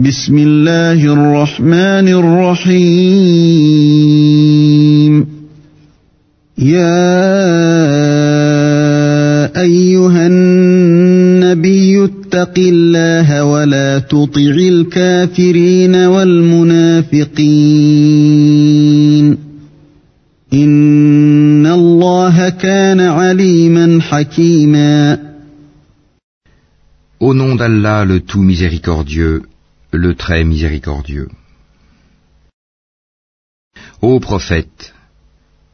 بسم الله الرحمن الرحيم. يا أيها النبي اتق الله ولا تطع الكافرين والمنافقين. إن الله كان عليما حكيما. Au nom d'Allah, le tout miséricordieux, le très miséricordieux. Ô prophète,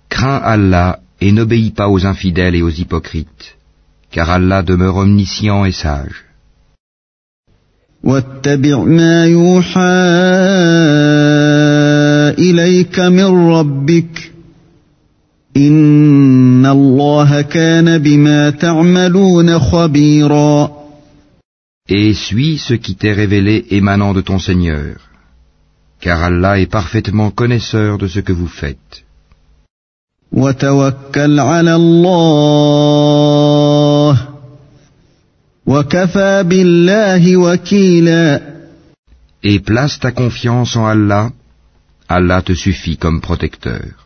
crains Allah et n'obéis pas aux infidèles et aux hypocrites, car Allah demeure omniscient et sage. واتبع ما يوحى إليك من ربك إن الله كان بما تعملون خبيرا et suis ce qui t'est révélé émanant de ton Seigneur, car Allah est parfaitement connaisseur de ce que vous faites. Et place ta confiance en Allah, Allah te suffit comme protecteur.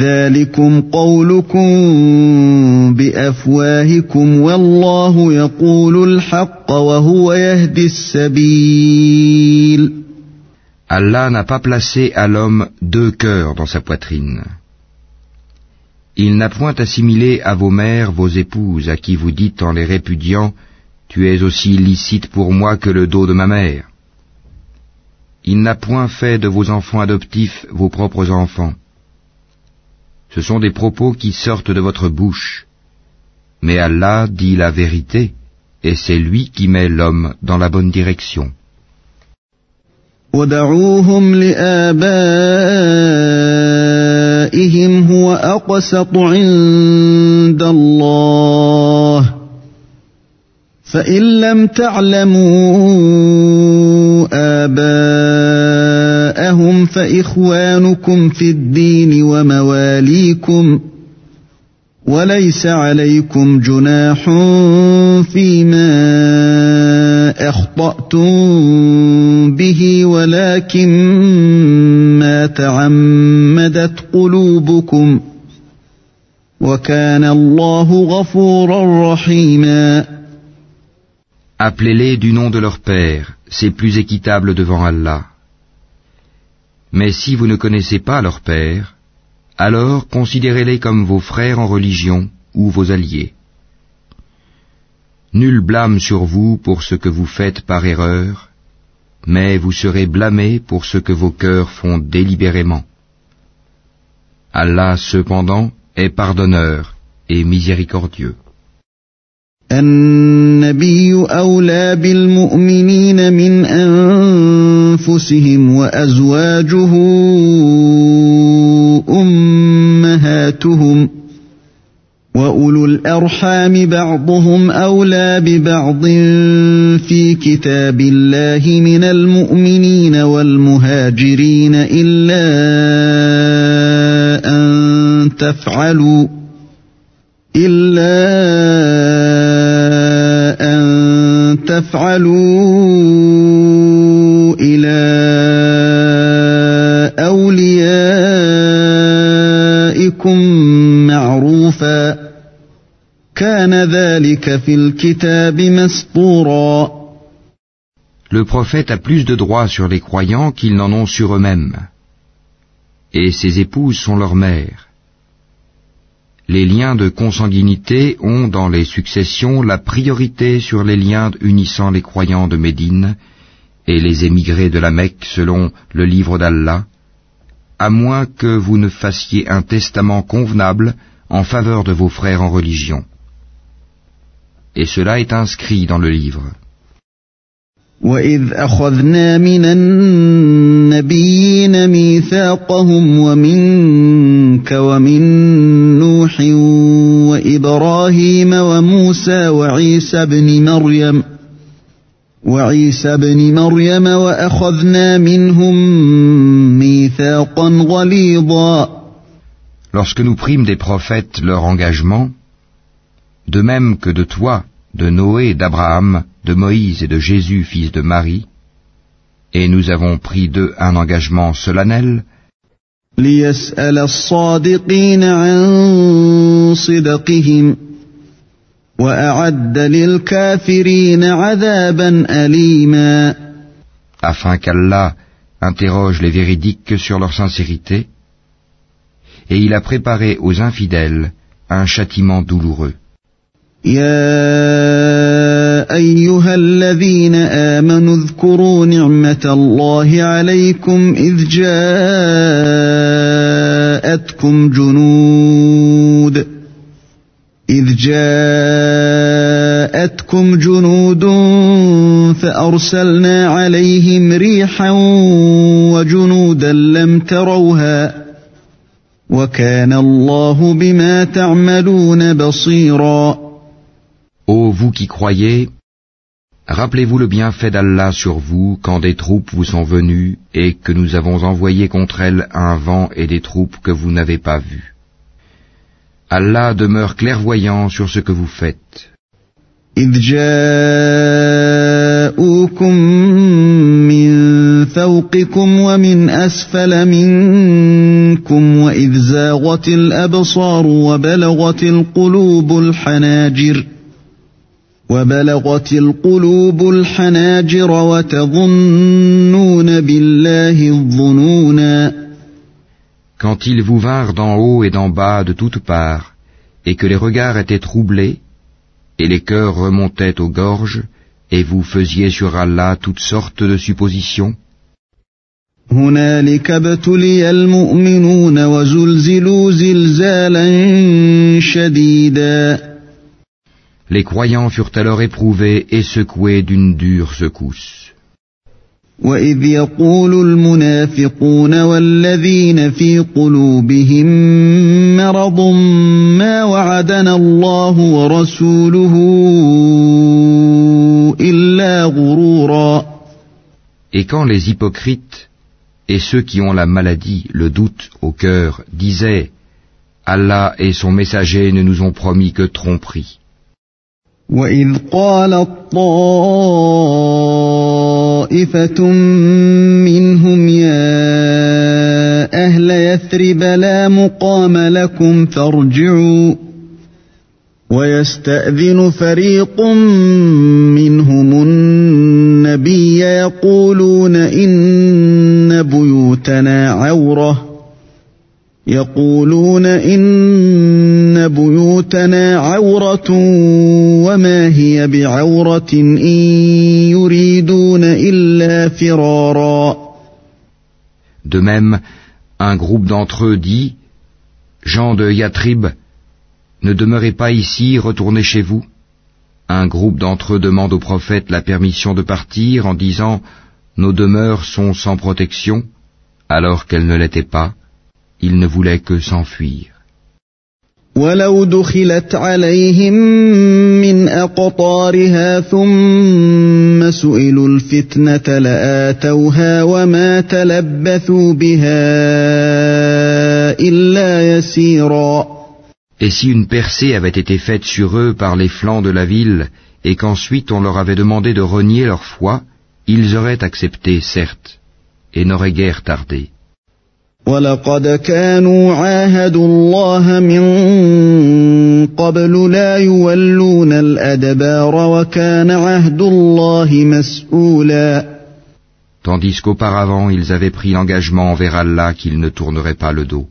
ذلكم قولكم بافواهكم والله يقول الحق وهو يهدي السبيل Allah n'a pas placé à l'homme deux cœurs dans sa poitrine. Il n'a point assimilé à vos mères vos épouses à qui vous dites en les répudiant Tu es aussi licite pour moi que le dos de ma mère. Il n'a point fait de vos enfants adoptifs vos propres enfants. Ce sont des propos qui sortent de votre bouche. Mais Allah dit la vérité, et c'est lui qui met l'homme dans la bonne direction. ودعوهم لآبائهم هو أقسط عند الله فإن لم تعلموا آباءهم فإخوانكم في الدين ومواليكم وليس عليكم جناح فيما أخطأتم به ولكن ما تعمدت قلوبكم وكان الله غفورا رحيما Appelez-les du nom de leur Père, c'est plus équitable devant Allah. Mais si vous ne connaissez pas leur Père, alors considérez-les comme vos frères en religion ou vos alliés. Nul blâme sur vous pour ce que vous faites par erreur, mais vous serez blâmés pour ce que vos cœurs font délibérément. Allah cependant est pardonneur et miséricordieux. النبي أولى بالمؤمنين من أنفسهم وأزواجه أمهاتهم وأولو الأرحام بعضهم أولى ببعض في كتاب الله من المؤمنين والمهاجرين إلا أن تفعلوا إلا أن تفعلوا إلى أوليائكم معروفا كان ذلك في الكتاب مسطورا Le prophète a plus de droits sur les croyants qu'ils n'en ont sur eux-mêmes. Et ses épouses sont leurs mères. Les liens de consanguinité ont dans les successions la priorité sur les liens unissant les croyants de Médine et les émigrés de la Mecque selon le livre d'Allah, à moins que vous ne fassiez un testament convenable en faveur de vos frères en religion. Et cela est inscrit dans le livre. وإذ أخذنا من النبيين ميثاقهم ومنك ومن نوح وإبراهيم وموسى وعيسى بن مريم وعيسى بن مريم وأخذنا منهم ميثاقا غليظا. Lorsque nous prîmes des prophètes leur engagement, de même que de toi, de Noé, d'Abraham, de Moïse et de Jésus, fils de Marie, et nous avons pris d'eux un engagement solennel, afin qu'Allah interroge les véridiques sur leur sincérité, et il a préparé aux infidèles un châtiment douloureux. الذين آمنوا اذكروا نعمة الله عليكم إذ جاءتكم جنود إذ جاءتكم جنود فأرسلنا عليهم ريحا وجنودا لم تروها وكان الله بما تعملون بصيرا Ô vous qui croyez, rappelez-vous le bienfait d'Allah sur vous quand des troupes vous sont venues et que nous avons envoyé contre elles un vent et des troupes que vous n'avez pas vues. Allah demeure clairvoyant sur ce que vous faites. Quand ils vous vinrent d'en haut et d'en bas de toutes parts, et que les regards étaient troublés, et les cœurs remontaient aux gorges, et vous faisiez sur Allah toutes sortes de suppositions, les croyants furent alors éprouvés et secoués d'une dure secousse. وإذ يقول المنافقون والذين في قلوبهم مرض ما وعدنا الله ورسوله إلا غرورا Et quand les hypocrites et ceux qui ont la maladie, le doute au cœur, disaient Allah et son messager ne nous ont promis que tromperie. وإذ قالت طائفة منهم يا أهل يثرب لا مقام لكم فارجعوا ويستأذن فريق منهم النبي يقولون إن بيوتنا عوره يقولون إن بيوتنا عورة وما هي بعورة إن يريدون إلا فرارا De même, un groupe d'entre eux dit, Gens de Yatrib, ne demeurez pas ici, retournez chez vous. Un groupe d'entre eux demande au prophète la permission de partir en disant, Nos demeures sont sans protection, alors qu'elles ne l'étaient pas. Il ne voulait que s'enfuir. ولو دخلت عليهم من أقطارها ثم سئلوا الفتنة لآتوها وما تلبثوا بها إلا يسيرا Et si une percée avait été faite sur eux par les flancs de la ville, et qu'ensuite on leur avait demandé de renier leur foi, ils auraient accepté, certes, et n'auraient guère tardé. ولقد كانوا عاهدوا الله من قبل لا يولون الأدبار وكان عهد الله مسؤولا Tandis qu'auparavant ils avaient pris l'engagement envers Allah qu'ils ne tourneraient pas le dos.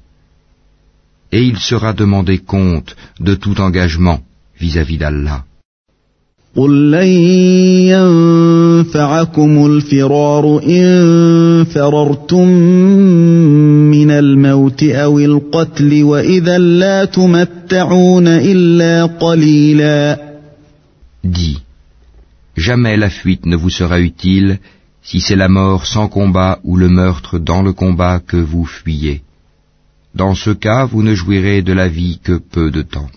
Et il sera demandé compte de tout engagement vis-à-vis d'Allah. قل لن ينفعكم الفرار إن فررتم من الموت أو القتل وإذا لا تمتعون إلا قليلا Dis, jamais la fuite ne vous sera utile si c'est la mort sans combat ou le meurtre dans le combat que vous fuyez. Dans ce cas, vous ne jouirez de la vie que peu de temps.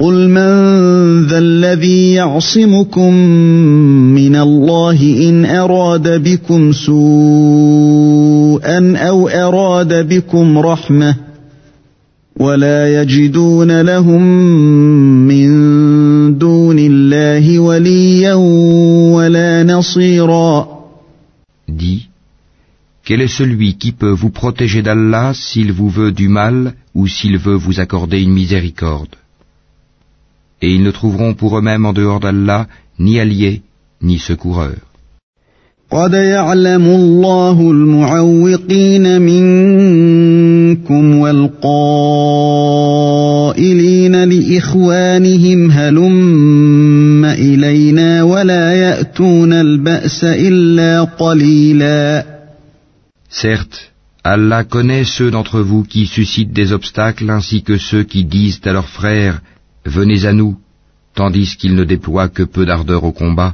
قل من ذا الذي يعصمكم من الله إن أراد بكم سوءا أو أراد بكم رحمة ولا يجدون لهم من دون الله وليا ولا نصيرا Dis, quel est celui qui peut vous protéger d'Allah s'il vous veut du mal ou s'il veut vous accorder une miséricorde et ils ne trouveront pour eux-mêmes en dehors d'Allah ni alliés ni secoureurs. قد يعلم الله المعوقين منكم والقائلين لإخوانهم هلم إلينا ولا يأتون البأس إلا قليلا Certes, Allah connaît ceux d'entre vous qui suscitent des obstacles ainsi que ceux qui disent à leurs frères Venez à nous, tandis qu'ils ne déploient que peu d'ardeur au combat.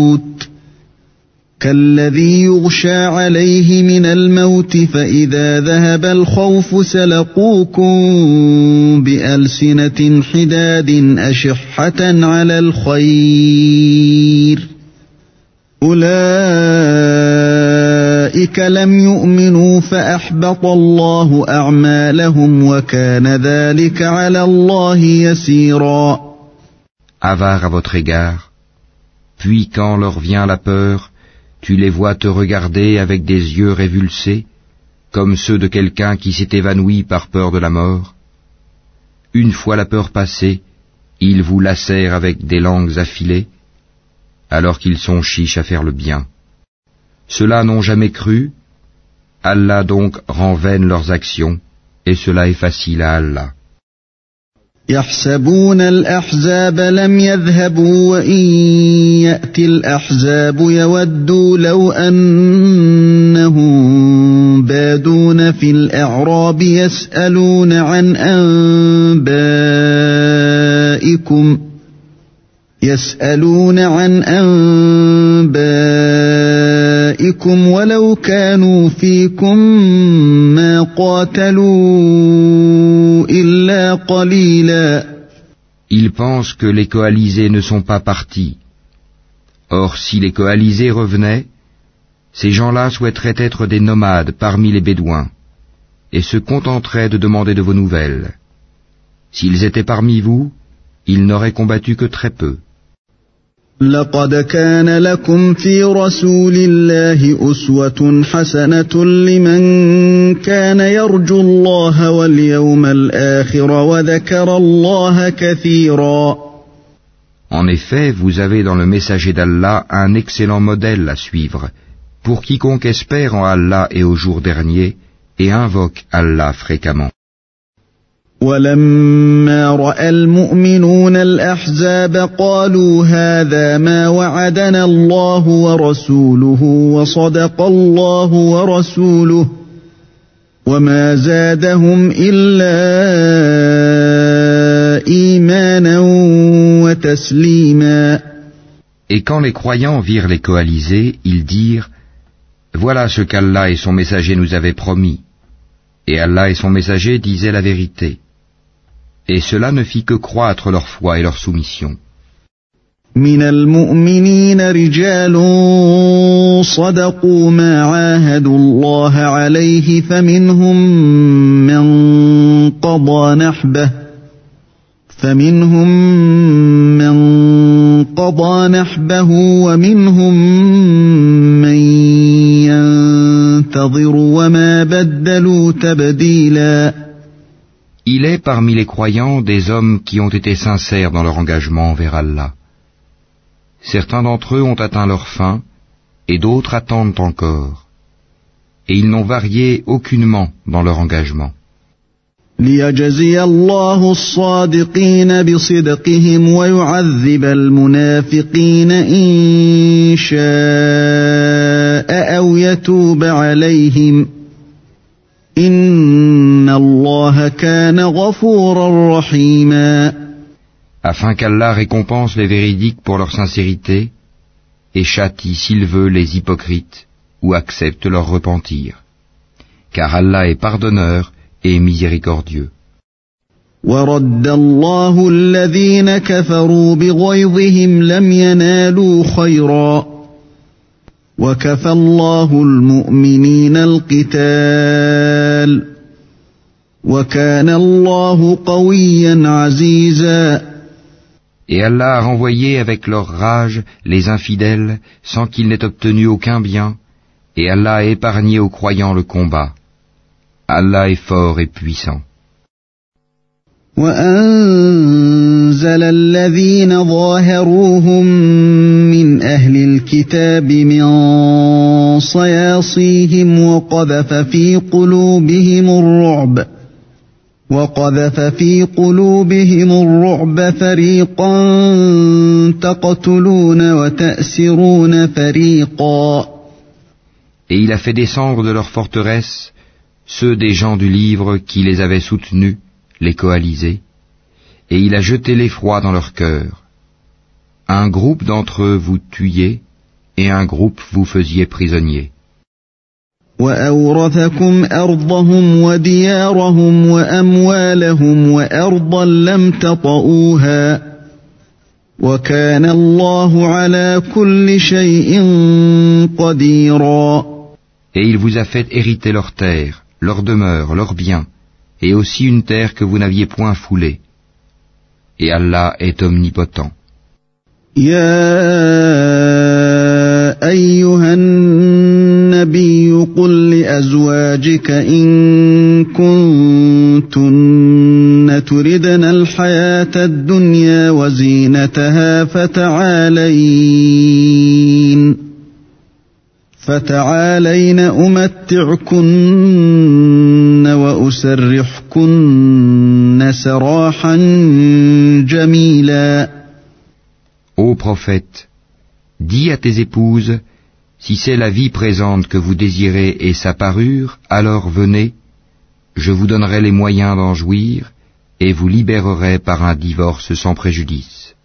كالذي يغشى عليه من الموت فإذا ذهب الخوف سلقوكم بألسنة حداد أشحة على الخير. أولئك لم يؤمنوا فأحبط الله أعمالهم وكان ذلك على الله يسيرا. Avare à votre égard, puis quand leur vient la peur, tu les vois te regarder avec des yeux révulsés, comme ceux de quelqu'un qui s'est évanoui par peur de la mort. Une fois la peur passée, ils vous lacèrent avec des langues affilées, alors qu'ils sont chiches à faire le bien. Ceux-là n'ont jamais cru, Allah donc rend vaines leurs actions, et cela est facile à Allah. يحسبون الأحزاب لم يذهبوا وإن يأتي الأحزاب يودوا لو أنهم بادون في الأعراب يسألون عن أنبائكم يسألون عن أنبائكم ولو كانوا فيكم ما قاتلوا إلا قليلا Ils pensent que les coalisés ne sont pas partis. Or, si les coalisés revenaient, ces gens-là souhaiteraient être des nomades parmi les Bédouins, et se contenteraient de demander de vos nouvelles. S'ils étaient parmi vous, ils n'auraient combattu que très peu. لقد كان لكم في رسول الله أسوة حسنة لمن كان يرجو الله واليوم الآخر وذكر الله كثيرا En effet, vous avez dans le messager d'Allah un excellent modèle à suivre, pour quiconque espère en Allah et au jour dernier, et invoque Allah fréquemment. ولما راى المؤمنون الاحزاب قالوا هذا ما وعدنا الله ورسوله وصدق الله ورسوله وما زادهم الا ايمانا وتسليما Et quand les croyants virent les coalisés, ils dirent Voilà ce qu'Allah et son messager nous avaient promis. Et Allah et son messager disaient la vérité. Et cela ne fit que croître leur foi et leur soumission. من المؤمنين رجال صدقوا ما عاهدوا الله عليه فمنهم من قضى نحبه فمنهم من قضى نحبه ومنهم من ينتظر وما بدلوا تبديلاً Il est parmi les croyants des hommes qui ont été sincères dans leur engagement envers Allah. Certains d'entre eux ont atteint leur fin, et d'autres attendent encore. Et ils n'ont varié aucunement dans leur engagement. ليجزي الله الصادقين بصدقهم ويعذب المنافقين إن شاء أو يتوب عليهم إن الله كان غفورا رحيما afin qu'Allah récompense les véridiques pour leur sincérité et châtie s'il veut les hypocrites ou accepte leur repentir. Car Allah est pardonneur et miséricordieux. ورد الله الذين كفروا بغيظهم لم ينالوا خيرا وكفى الله المؤمنين القتال Et Allah a renvoyé avec leur rage les infidèles sans qu'ils n'aient obtenu aucun bien, et Allah a épargné aux croyants le combat. Allah est fort et puissant. وأنزل الذين ظاهروهم من أهل الكتاب من صياصيهم وقذف في قلوبهم الرعب وقذف في قلوبهم الرعب فريقا تقتلون وتأسرون فريقا Et il a fait descendre de leur forteresse ceux des gens du livre qui les avaient soutenus, les coalisés, et il a jeté l'effroi dans leur cœur. Un groupe d'entre eux vous tuiez, et un groupe vous faisiez prisonniers. وأورثكم أرضهم وديارهم وأموالهم وأرضا لم تطئوها وكان الله على كل شيء قديرا Et il vous a fait hériter leurs terres, leurs demeures, leurs biens, et aussi une terre que vous n'aviez point foulée. Et Allah est omnipotent. يا أيها النبي قل لأزواجك إن كنتن تردن الحياة الدنيا وزينتها فتعالين فتعالين أمتعكن وأسرحكن سراحا جميلا. Ô prophète, dis à tes épouses, si c'est la vie présente que vous désirez et sa parure, alors venez, je vous donnerai les moyens d'en jouir, et vous libérerai par un divorce sans préjudice.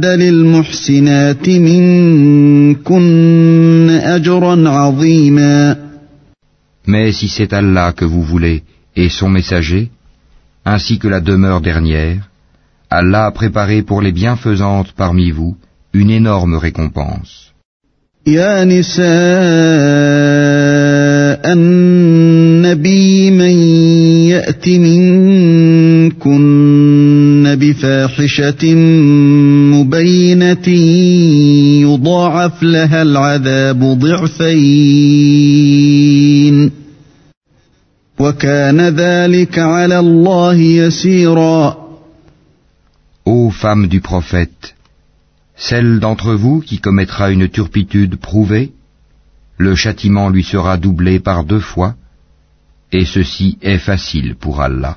أعد للمحسنات منكن أجرا عظيما Mais si c'est Allah que vous voulez et son messager, ainsi que la demeure dernière, Allah a préparé pour les bienfaisantes parmi vous une énorme récompense. يا نساء النبي من يأت منكن بفاحشة مبينة يضاعف لها العذاب ضعفين وكان ذلك على الله يسيرا Ô femme du prophète, celle d'entre vous qui commettra une turpitude prouvée, le châtiment lui sera doublé par deux fois, et ceci est facile pour Allah.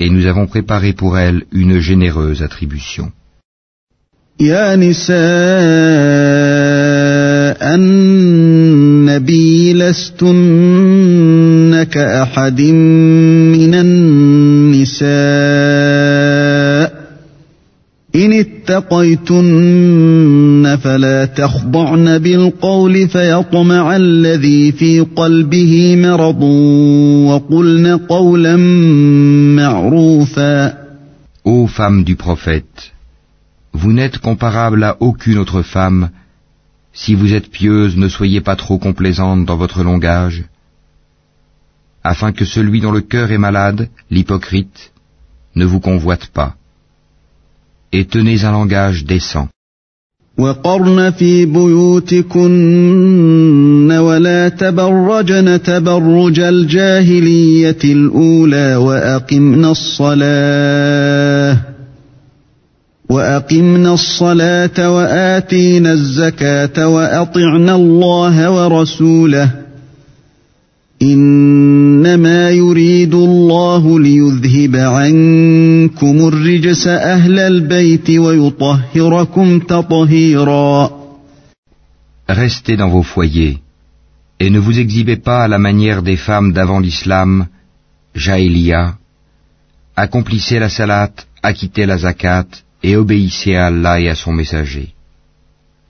et nous avons préparé pour elle une généreuse attribution. يا نساء النبي لستن كأحد من اتقيتن فلا تخضعن بالقول فيطمع الذي في قلبه مرض وقلن قولا معروفا Ô femme du prophète, vous n'êtes comparable à aucune autre femme. Si vous êtes pieuse, ne soyez pas trop complaisante dans votre langage, afin que celui dont le cœur est malade, l'hypocrite, ne vous convoite pas. Et tenez un langage décent. وقرن في بيوتكن ولا تبرجن تبرج الجاهلية الأولى وأقمنا الصلاة وأقمنا الصلاة وآتينا الزكاة وأطعنا الله ورسوله إنما يريد الله ليذهب عنكم الرجس أهل البيت ويطهركم تطهيرا Restez dans vos foyers et ne vous exhibez pas à la manière des femmes d'avant l'islam, Jaélia. Accomplissez la salat, acquittez la zakat et obéissez à Allah et à son messager.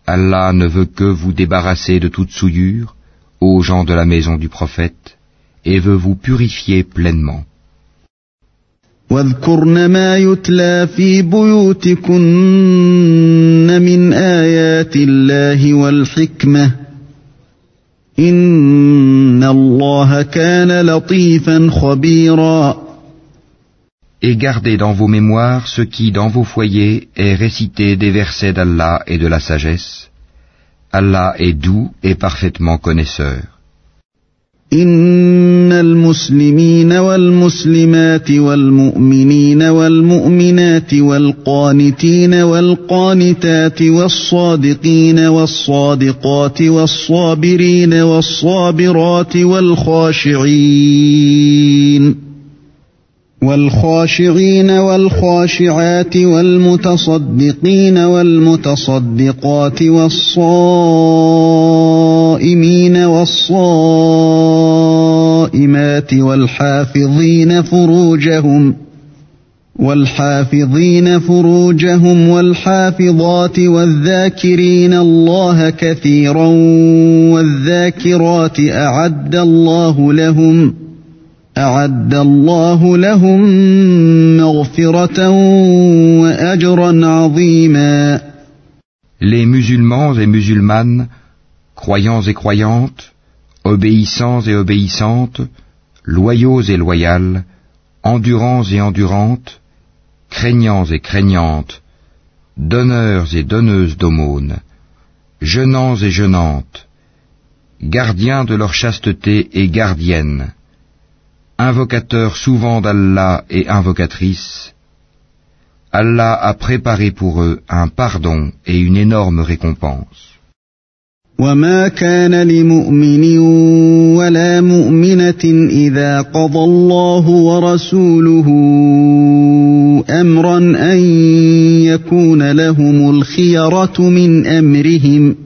Allah ne veut que vous débarrasser de toute souillure aux gens de la maison du prophète et veut vous purifier pleinement. واذكرن ما يتلى في بيوتكن من آيات الله والحكمة إن الله كان لطيفا خبيرا Et gardez dans vos mémoires ce qui, dans vos foyers, est récité des versets d'Allah et de la sagesse. Allah est doux et parfaitement connaisseur. ان المسلمين والمسلمات والمؤمنين والمؤمنات والقانتين والقانتات والصادقين والصادقات والصابرين والصابرات والخاشعين والخاشعين والخاشعات والمتصدقين والمتصدقات والصائمين والصائمات والحافظين فروجهم والحافظين فروجهم والحافظات والذاكرين الله كثيرا والذاكرات أعد الله لهم ۖ Les musulmans et musulmanes, croyants et croyantes, obéissants et obéissantes, loyaux et loyales, endurants et endurantes, craignants et craignantes, donneurs et donneuses d'aumônes, jeûnants et jeûnantes, gardiens de leur chasteté et gardiennes, invocateurs souvent d'Allah et invocatrices, Allah a préparé pour eux un pardon et une énorme récompense. وما كان لمؤمن ولا مؤمنة إذا قضى الله ورسوله أمرا أن يكون لهم الخيرة من أمرهم ۖ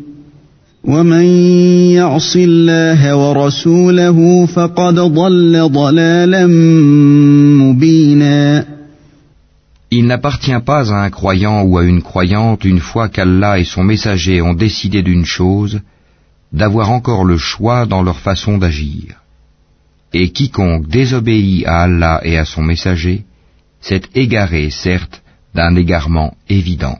il n'appartient pas à un croyant ou à une croyante, une fois qu'Allah et son messager ont décidé d'une chose, d'avoir encore le choix dans leur façon d'agir. Et quiconque désobéit à Allah et à son messager, s'est égaré, certes, d'un égarement évident.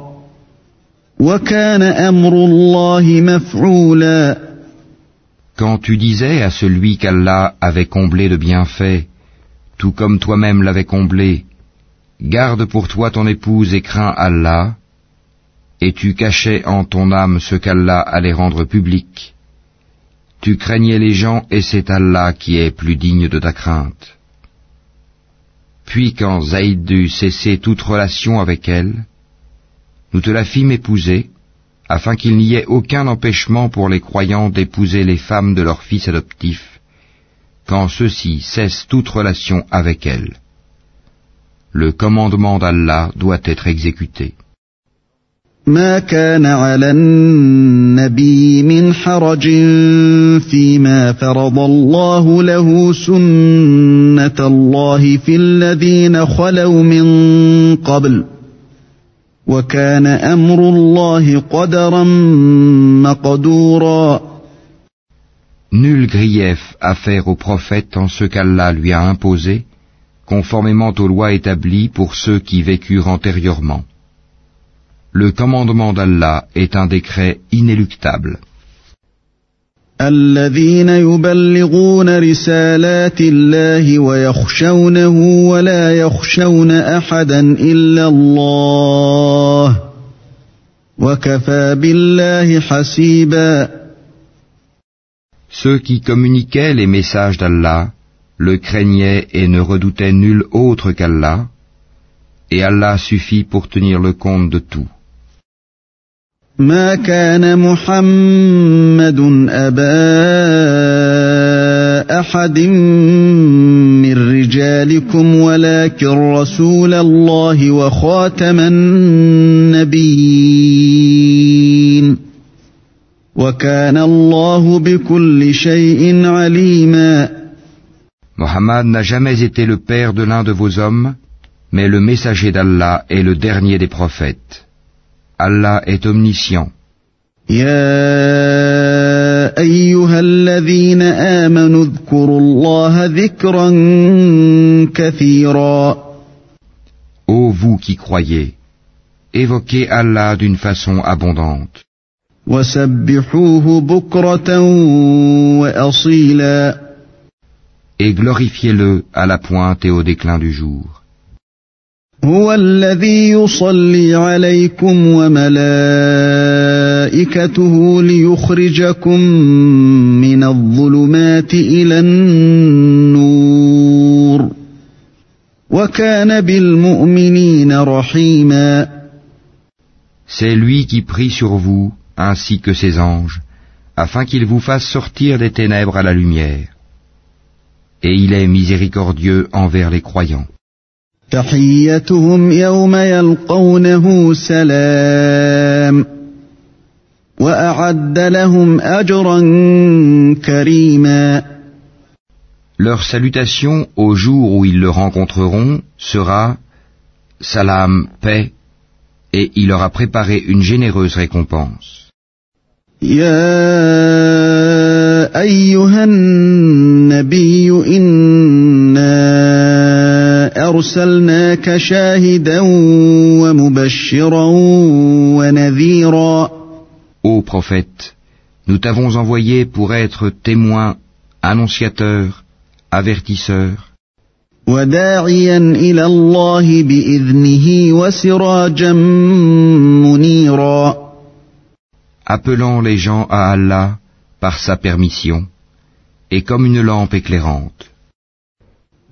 Quand tu disais à celui qu'Allah avait comblé de bienfaits, tout comme toi-même l'avais comblé, Garde pour toi ton épouse et crains Allah, et tu cachais en ton âme ce qu'Allah allait rendre public. Tu craignais les gens et c'est Allah qui est plus digne de ta crainte. Puis quand Zaïd dut cesser toute relation avec elle, nous te la fîmes épouser, afin qu'il n'y ait aucun empêchement pour les croyants d'épouser les femmes de leurs fils adoptifs, quand ceux-ci cessent toute relation avec elles. Le commandement d'Allah doit être exécuté. ما كان على النبي من حرج فيما فرض الله له سنة الله في الذين خلوا من قبل وكان أمر الله قدرا مقدورا Nul grief à faire au prophète en ce qu'Allah lui a imposé, conformément aux lois établies pour ceux qui vécurent antérieurement. Le commandement d'Allah est un décret inéluctable. الذين يبلغون رسالات الله ويخشونه ولا يخشون احدا الا الله وكفى بالله حسيبا Ceux qui communiquaient les messages d'Allah le craignaient et ne redoutaient nul autre qu'Allah, et Allah suffit pour tenir le compte de tout. ما كان محمد ابا احد من رجالكم ولكن رسول الله وخاتم النبيين وكان الله بكل شيء عليما Mohammed n'a jamais été le père de l'un de vos hommes, mais le messager d'Allah est le dernier des prophètes. Allah est omniscient. يا ايها الذين امنوا اذكروا الله ذكرا كثيرا Ô vous qui croyez, évoquez Allah d'une façon abondante, وسبحوه بكره واصيلا et glorifiez-le à la pointe et au déclin du jour. هو الذي يصلي عليكم وملائكته ليخرجكم من الظلمات الى النور وكان بالمؤمنين رحيما C'est lui qui prie sur vous, ainsi que ses anges, afin qu'il vous fasse sortir des ténèbres à la lumière. Et il est miséricordieux envers les croyants. تحيتهم يوم يلقونه سلام واعد لهم اجرا كريما Leur salutation au jour où ils le rencontreront sera Salam, paix, et il leur a préparé une généreuse récompense. يا ايها ارسلناك شاهدا ومبشرا ونذيرا Ô prophète, nous t'avons envoyé pour être témoin, annonciateur, avertisseur, وداعيا الى الله باذنه وسراجا منيرا appelant les gens à Allah par sa permission, et comme une lampe éclairante.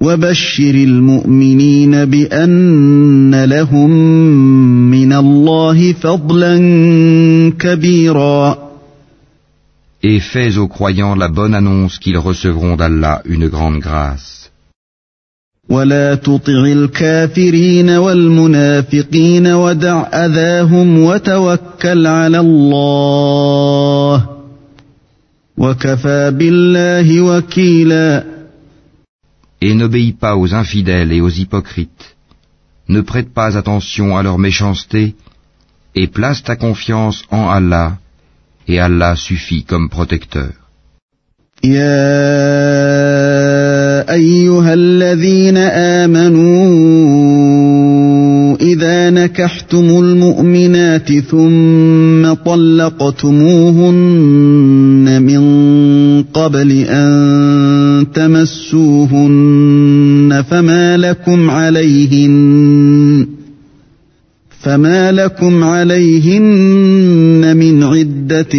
وبشر المؤمنين بأن لهم من الله فضلا كبيرا. Et fais aux croyants la bonne annonce qu'ils recevront d'Allah une grande grâce. ولا تطع الكافرين والمنافقين ودع اذاهم وتوكل على الله. وكفى بالله وكيلا. Et n'obéis pas aux infidèles et aux hypocrites. Ne prête pas attention à leur méchanceté, et place ta confiance en Allah, et Allah suffit comme protecteur. يا ايها الذين امنوا اذا نكحتم المؤمنات ثم طلقتموهن من قبل أن تمسوهن فما لكم عليهن فما لكم عليهن من عدة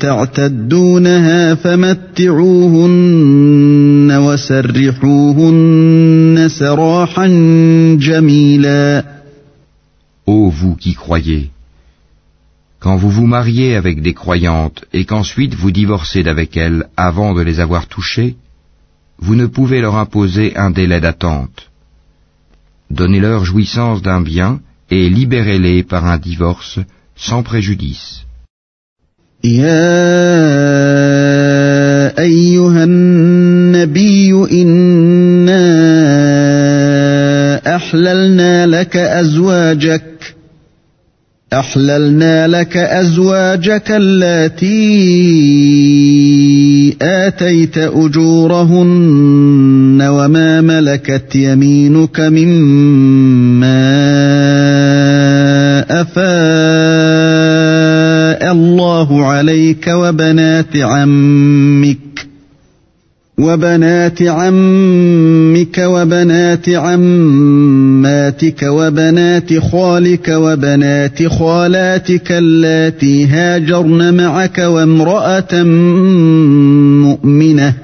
تعتدونها فمتعوهن وسرحوهن سراحا جميلا. Ô vous qui croyez, quand vous vous mariez avec des croyantes et qu'ensuite vous divorcez d'avec elles avant de les avoir touchées, vous ne pouvez leur imposer un délai d'attente. Donnez-leur jouissance d'un bien et libérez-les par un divorce sans préjudice. أحللنا لك أزواجك اللاتي آتيت أجورهن وما ملكت يمينك مما أفاء الله عليك وبنات عمك وبنات عمك وبنات عماتك وبنات خالك وبنات خالاتك اللاتي هاجرن معك وامرأة مؤمنة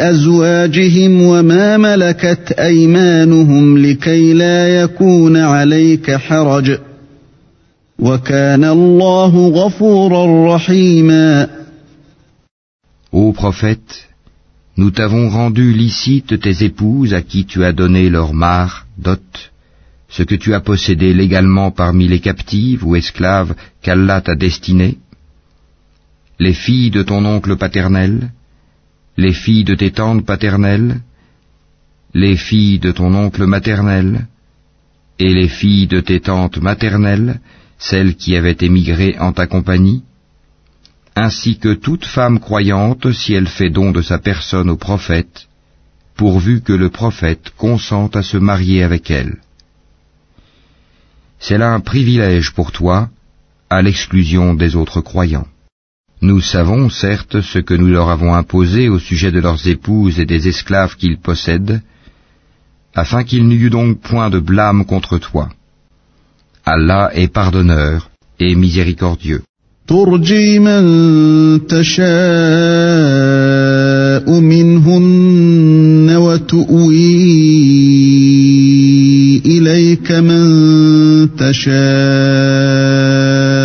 أزواجهم وما ملكت أيمانهم لكي لا يكون عليك حرج وكان الله غفورا رحيما Ô prophète, nous t'avons rendu licite tes épouses à qui tu as donné leur mare, dot, ce que tu as possédé légalement parmi les captives ou esclaves qu'Allah t'a destinées, les filles de ton oncle paternel, les filles de tes tantes paternelles, les filles de ton oncle maternel, et les filles de tes tantes maternelles, celles qui avaient émigré en ta compagnie, ainsi que toute femme croyante si elle fait don de sa personne au prophète, pourvu que le prophète consente à se marier avec elle. C'est là un privilège pour toi, à l'exclusion des autres croyants. Nous savons certes ce que nous leur avons imposé au sujet de leurs épouses et des esclaves qu'ils possèdent, afin qu'il n'y eût donc point de blâme contre toi. Allah est pardonneur et miséricordieux.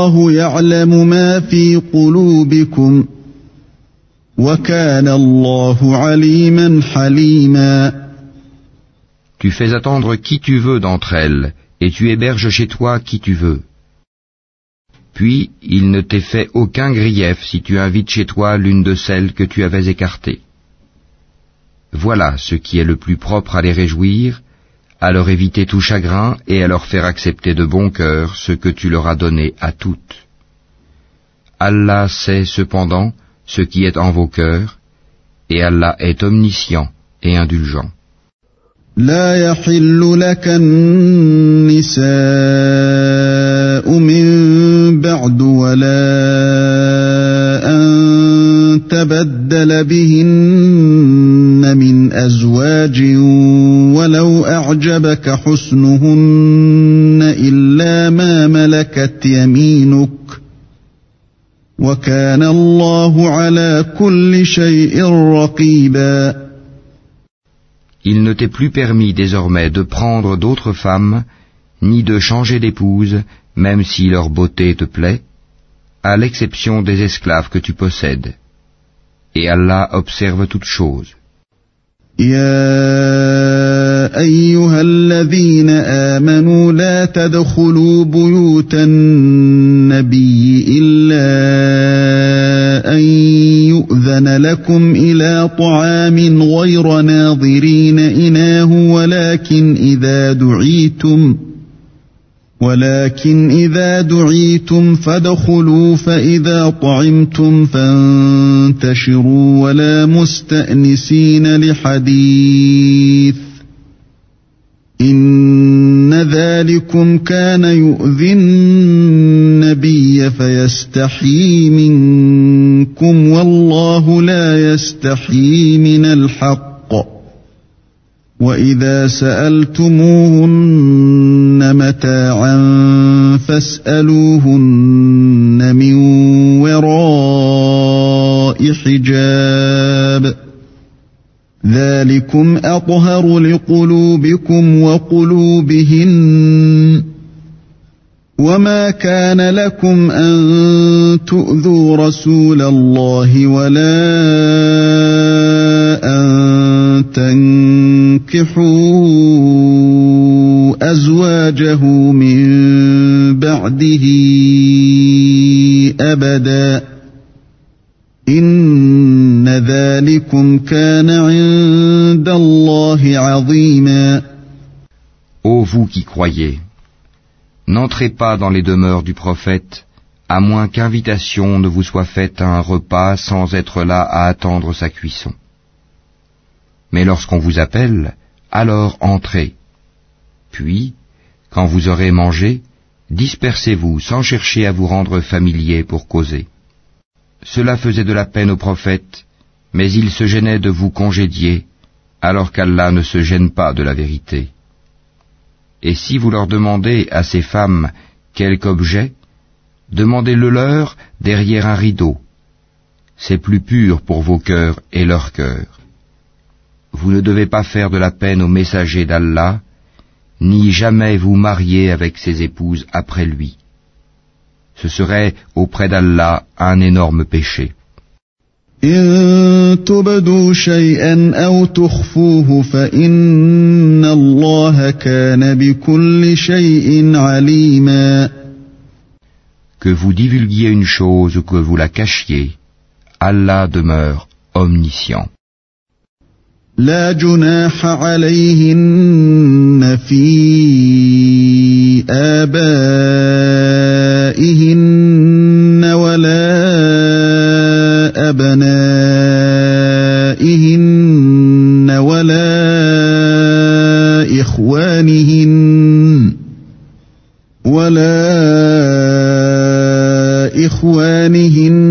والله يعلم ما في قلوبكم وكان الله عليما حليما Tu fais attendre qui tu veux d'entre elles, et tu héberges chez toi qui tu veux. Puis il ne t'est fait aucun grief si tu invites chez toi l'une de celles que tu avais écartées. Voilà ce qui est le plus propre à les réjouir, à leur éviter tout chagrin et à leur faire accepter de bon cœur ce que tu leur as donné à toutes. Allah sait cependant ce qui est en vos cœurs, et Allah est omniscient et indulgent. لا يحل لك النساء من بعد ولا أن تبدل بهن من أزواج ولو أعجبك حسنهن إلا ما ملكت يمينك وكان الله على كل شيء رقيبا Il ne t'est plus permis désormais de prendre d'autres femmes, ni de changer d'épouse, même si leur beauté te plaît, à l'exception des esclaves que tu possèdes. Et Allah observe toutes choses. يا أيها الذين آمنوا لا تدخلوا بيوت النبي إلا أن يؤذن لكم إلى طعام غير ناظرين إناه ولكن إذا دعيتم ولكن إذا دعيتم فادخلوا فإذا طعمتم فانتشروا ولا مستأنسين لحديث. إن ذلكم كان يؤذي النبي فيستحيي منكم والله لا يستحيي من الحق. واذا سالتموهن متاعا فاسالوهن من وراء حجاب ذلكم اطهر لقلوبكم وقلوبهن وما كان لكم ان تؤذوا رسول الله ولا ان تنكحوا ازواجه من بعده ابدا ان ذلكم كان عند الله عظيما Ô vous qui croyez N'entrez pas dans les demeures du prophète, à moins qu'invitation ne vous soit faite à un repas sans être là à attendre sa cuisson. Mais lorsqu'on vous appelle, alors entrez. Puis, quand vous aurez mangé, dispersez-vous sans chercher à vous rendre familier pour causer. Cela faisait de la peine au prophète, mais il se gênait de vous congédier, alors qu'Allah ne se gêne pas de la vérité. Et si vous leur demandez à ces femmes quelque objet, demandez-le leur derrière un rideau. C'est plus pur pour vos cœurs et leurs cœurs vous ne devez pas faire de la peine au messager d'Allah, ni jamais vous marier avec ses épouses après lui. Ce serait auprès d'Allah un énorme péché. Que vous divulguiez une chose ou que vous la cachiez, Allah demeure omniscient. لا جناح عليهن في آبائهن ولا أبنائهن ولا إخوانهن ولا إخوانهن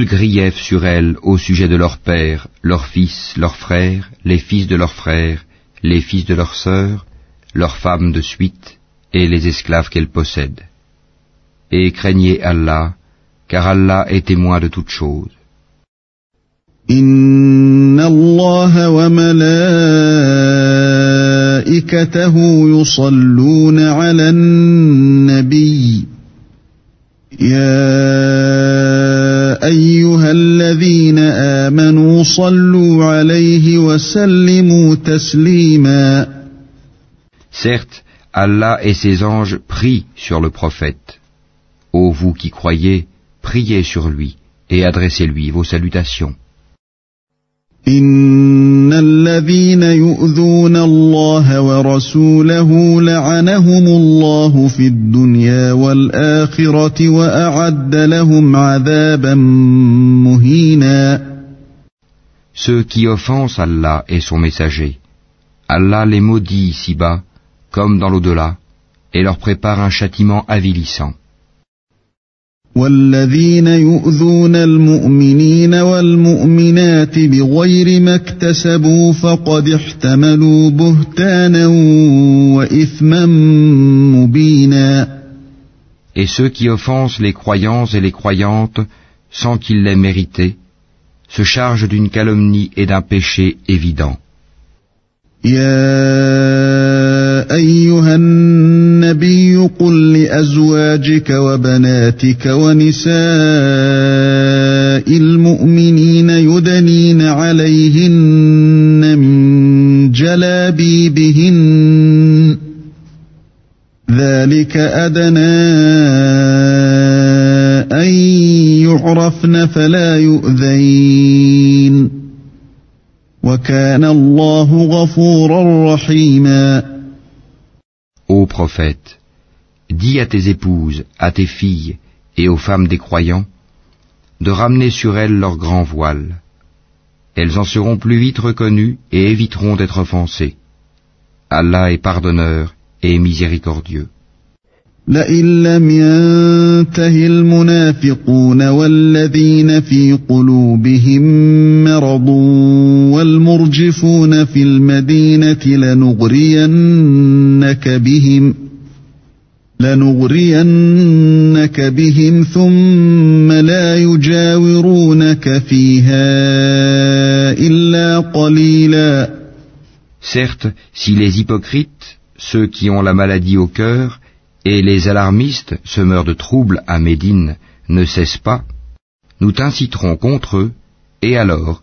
Nul grief sur elles au sujet de leurs pères, leurs fils, leurs frères, les fils de leurs frères, les fils de leurs sœurs, leurs femmes de suite et les esclaves qu'elles possèdent. Et craignez Allah, car Allah est témoin de toutes choses. إن الله وملائكته يصلون على النبي يا أيها الذين آمنوا صلوا عليه وسلموا تسليما Certes, Allah et ses anges prient sur le prophète. Ô vous qui croyez, priez sur lui et adressez-lui vos salutations. إن الذين يؤذون الله ورسوله لعنهم الله في الدنيا والآخرة وأعد لهم عذابا مهينا Ceux qui offensent Allah et son messager, Allah les maudit ici-bas comme dans l'au-delà et leur prépare un châtiment avilissant. والذين يؤذون المؤمنين والمؤمنات بغير ما اكتسبوا فقد احتملوا بهتانا واثما مبينا Et ceux qui offensent les croyants et les croyantes sans qu'ils l'aient mérité se chargent d'une calomnie et d'un péché évident. يا أيها النبي قل لأزواجك وبناتك ونساء المؤمنين يدنين عليهن من جلابيبهن. ذلك أدنى أن يعرفن فلا يؤذين. Ô prophète, dis à tes épouses, à tes filles et aux femmes des croyants de ramener sur elles leur grand voile. Elles en seront plus vite reconnues et éviteront d'être offensées. Allah est pardonneur et miséricordieux. لئن لم ينته المنافقون والذين في قلوبهم مرض والمرجفون في المدينة لنغرينك بهم لنغرينك بهم ثم لا يجاورونك فيها إلا قليلا Certes, si les hypocrites, ceux qui ont la maladie au cœur, et les alarmistes, semeurs de troubles à Médine, ne cessent pas, nous t'inciterons contre eux, et alors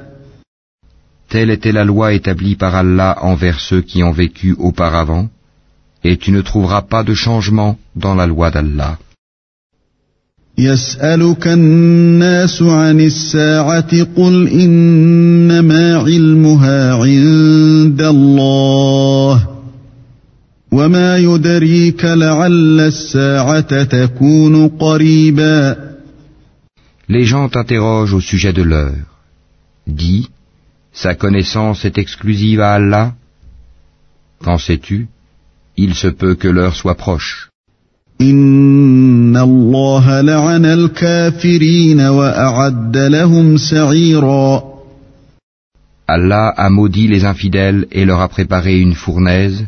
Telle était la loi établie par Allah envers ceux qui ont vécu auparavant, et tu ne trouveras pas de changement dans la loi d'Allah. يسألك الناس عن الساعة قل إنما علمها عند الله وما يدريك لعل الساعة تكون قريبا Les gens t'interrogent au sujet de l'heure. Dis, sa connaissance est exclusive à Allah Qu'en sais-tu? Il se peut que l'heure soit proche. Allah a maudit les infidèles et leur a préparé une fournaise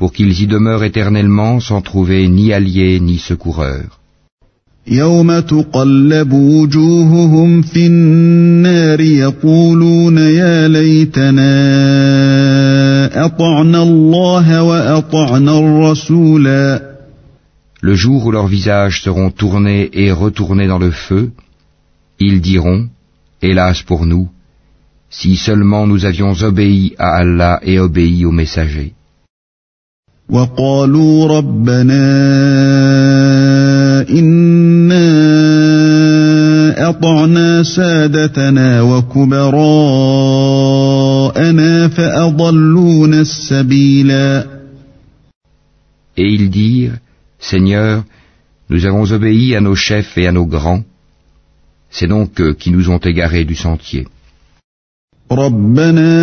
pour qu'ils y demeurent éternellement sans trouver ni alliés ni secoureurs. يوم تقلب وجوههم في النار يقولون يا ليتنا أطعنا الله وأطعنا الرسولا Le jour où leurs visages seront tournés et retournés dans le feu, ils diront, Hélas pour nous, si seulement nous avions obéi à Allah et obéi aux messagers. وقالوا ربنا إنا أطعنا سادتنا وكبراءنا فأضلونا السبيلا Et ils dirent, Seigneur, nous avons obéi à nos chefs et à nos grands, c'est donc eux qui nous ont égarés du sentier. ربنا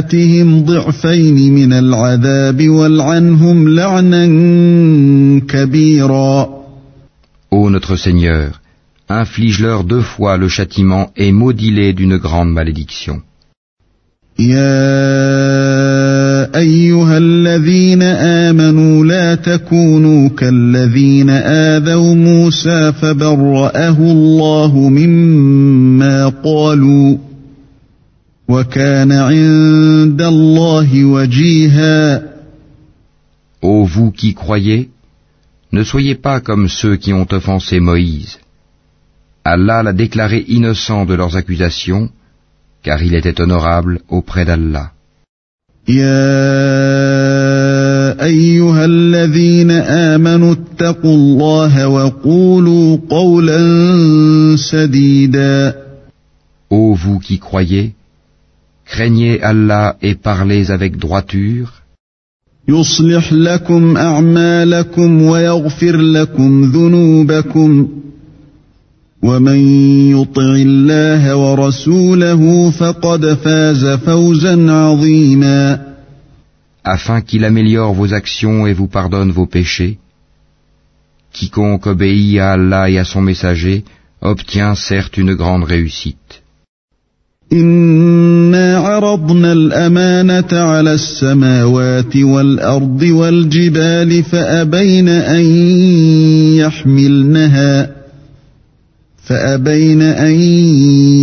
آتهم ضعفين من العذاب والعنهم لعنا كبيرا Ô notre Seigneur, inflige-leur deux fois le châtiment et maudit-les d'une grande malédiction. يا أيها الذين آمنوا لا تكونوا كالذين آذوا موسى فبرأه الله مما قالوا Ô vous qui croyez, ne soyez pas comme ceux qui ont offensé Moïse. Allah l'a déclaré innocent de leurs accusations, car il était honorable auprès d'Allah. Ô vous qui croyez, craignez Allah et parlez avec droiture, يصلح لكم اعمالكم ويغفر لكم ذنوبكم ومن يطع الله ورسوله فقد فاز فوزا عظيما afin qu'il améliore vos actions et vous pardonne vos péchés. Quiconque obéit à Allah et à son messager obtient certes une grande réussite. إنا عرضنا الأمانة على السماوات والأرض والجبال فأبين أن يحملنها فأبين أن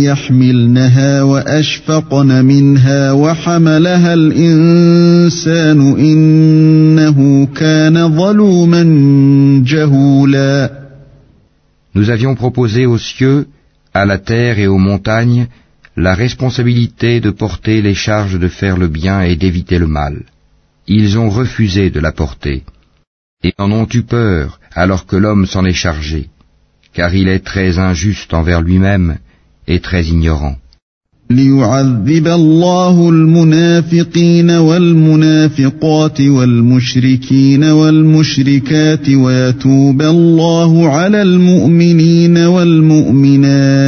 يحملنها وأشفقن منها وحملها الإنسان إنه كان ظلوما جهولا. Nous avions proposé aux cieux, à la terre et aux montagnes la responsabilité de porter les charges de faire le bien et d'éviter le mal. Ils ont refusé de la porter, et en ont eu peur alors que l'homme s'en est chargé, car il est très injuste envers lui-même et très ignorant. ليعذب الله المنافقين والمنافقات والمشركين والمشركات ويتوب الله على المؤمنين والمؤمنات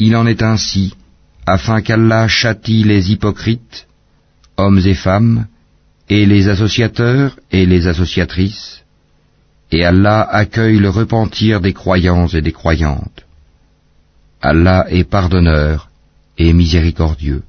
Il en est ainsi, afin qu'Allah châtie les hypocrites, hommes et femmes, et les associateurs et les associatrices, et Allah accueille le repentir des croyants et des croyantes. Allah est pardonneur et miséricordieux.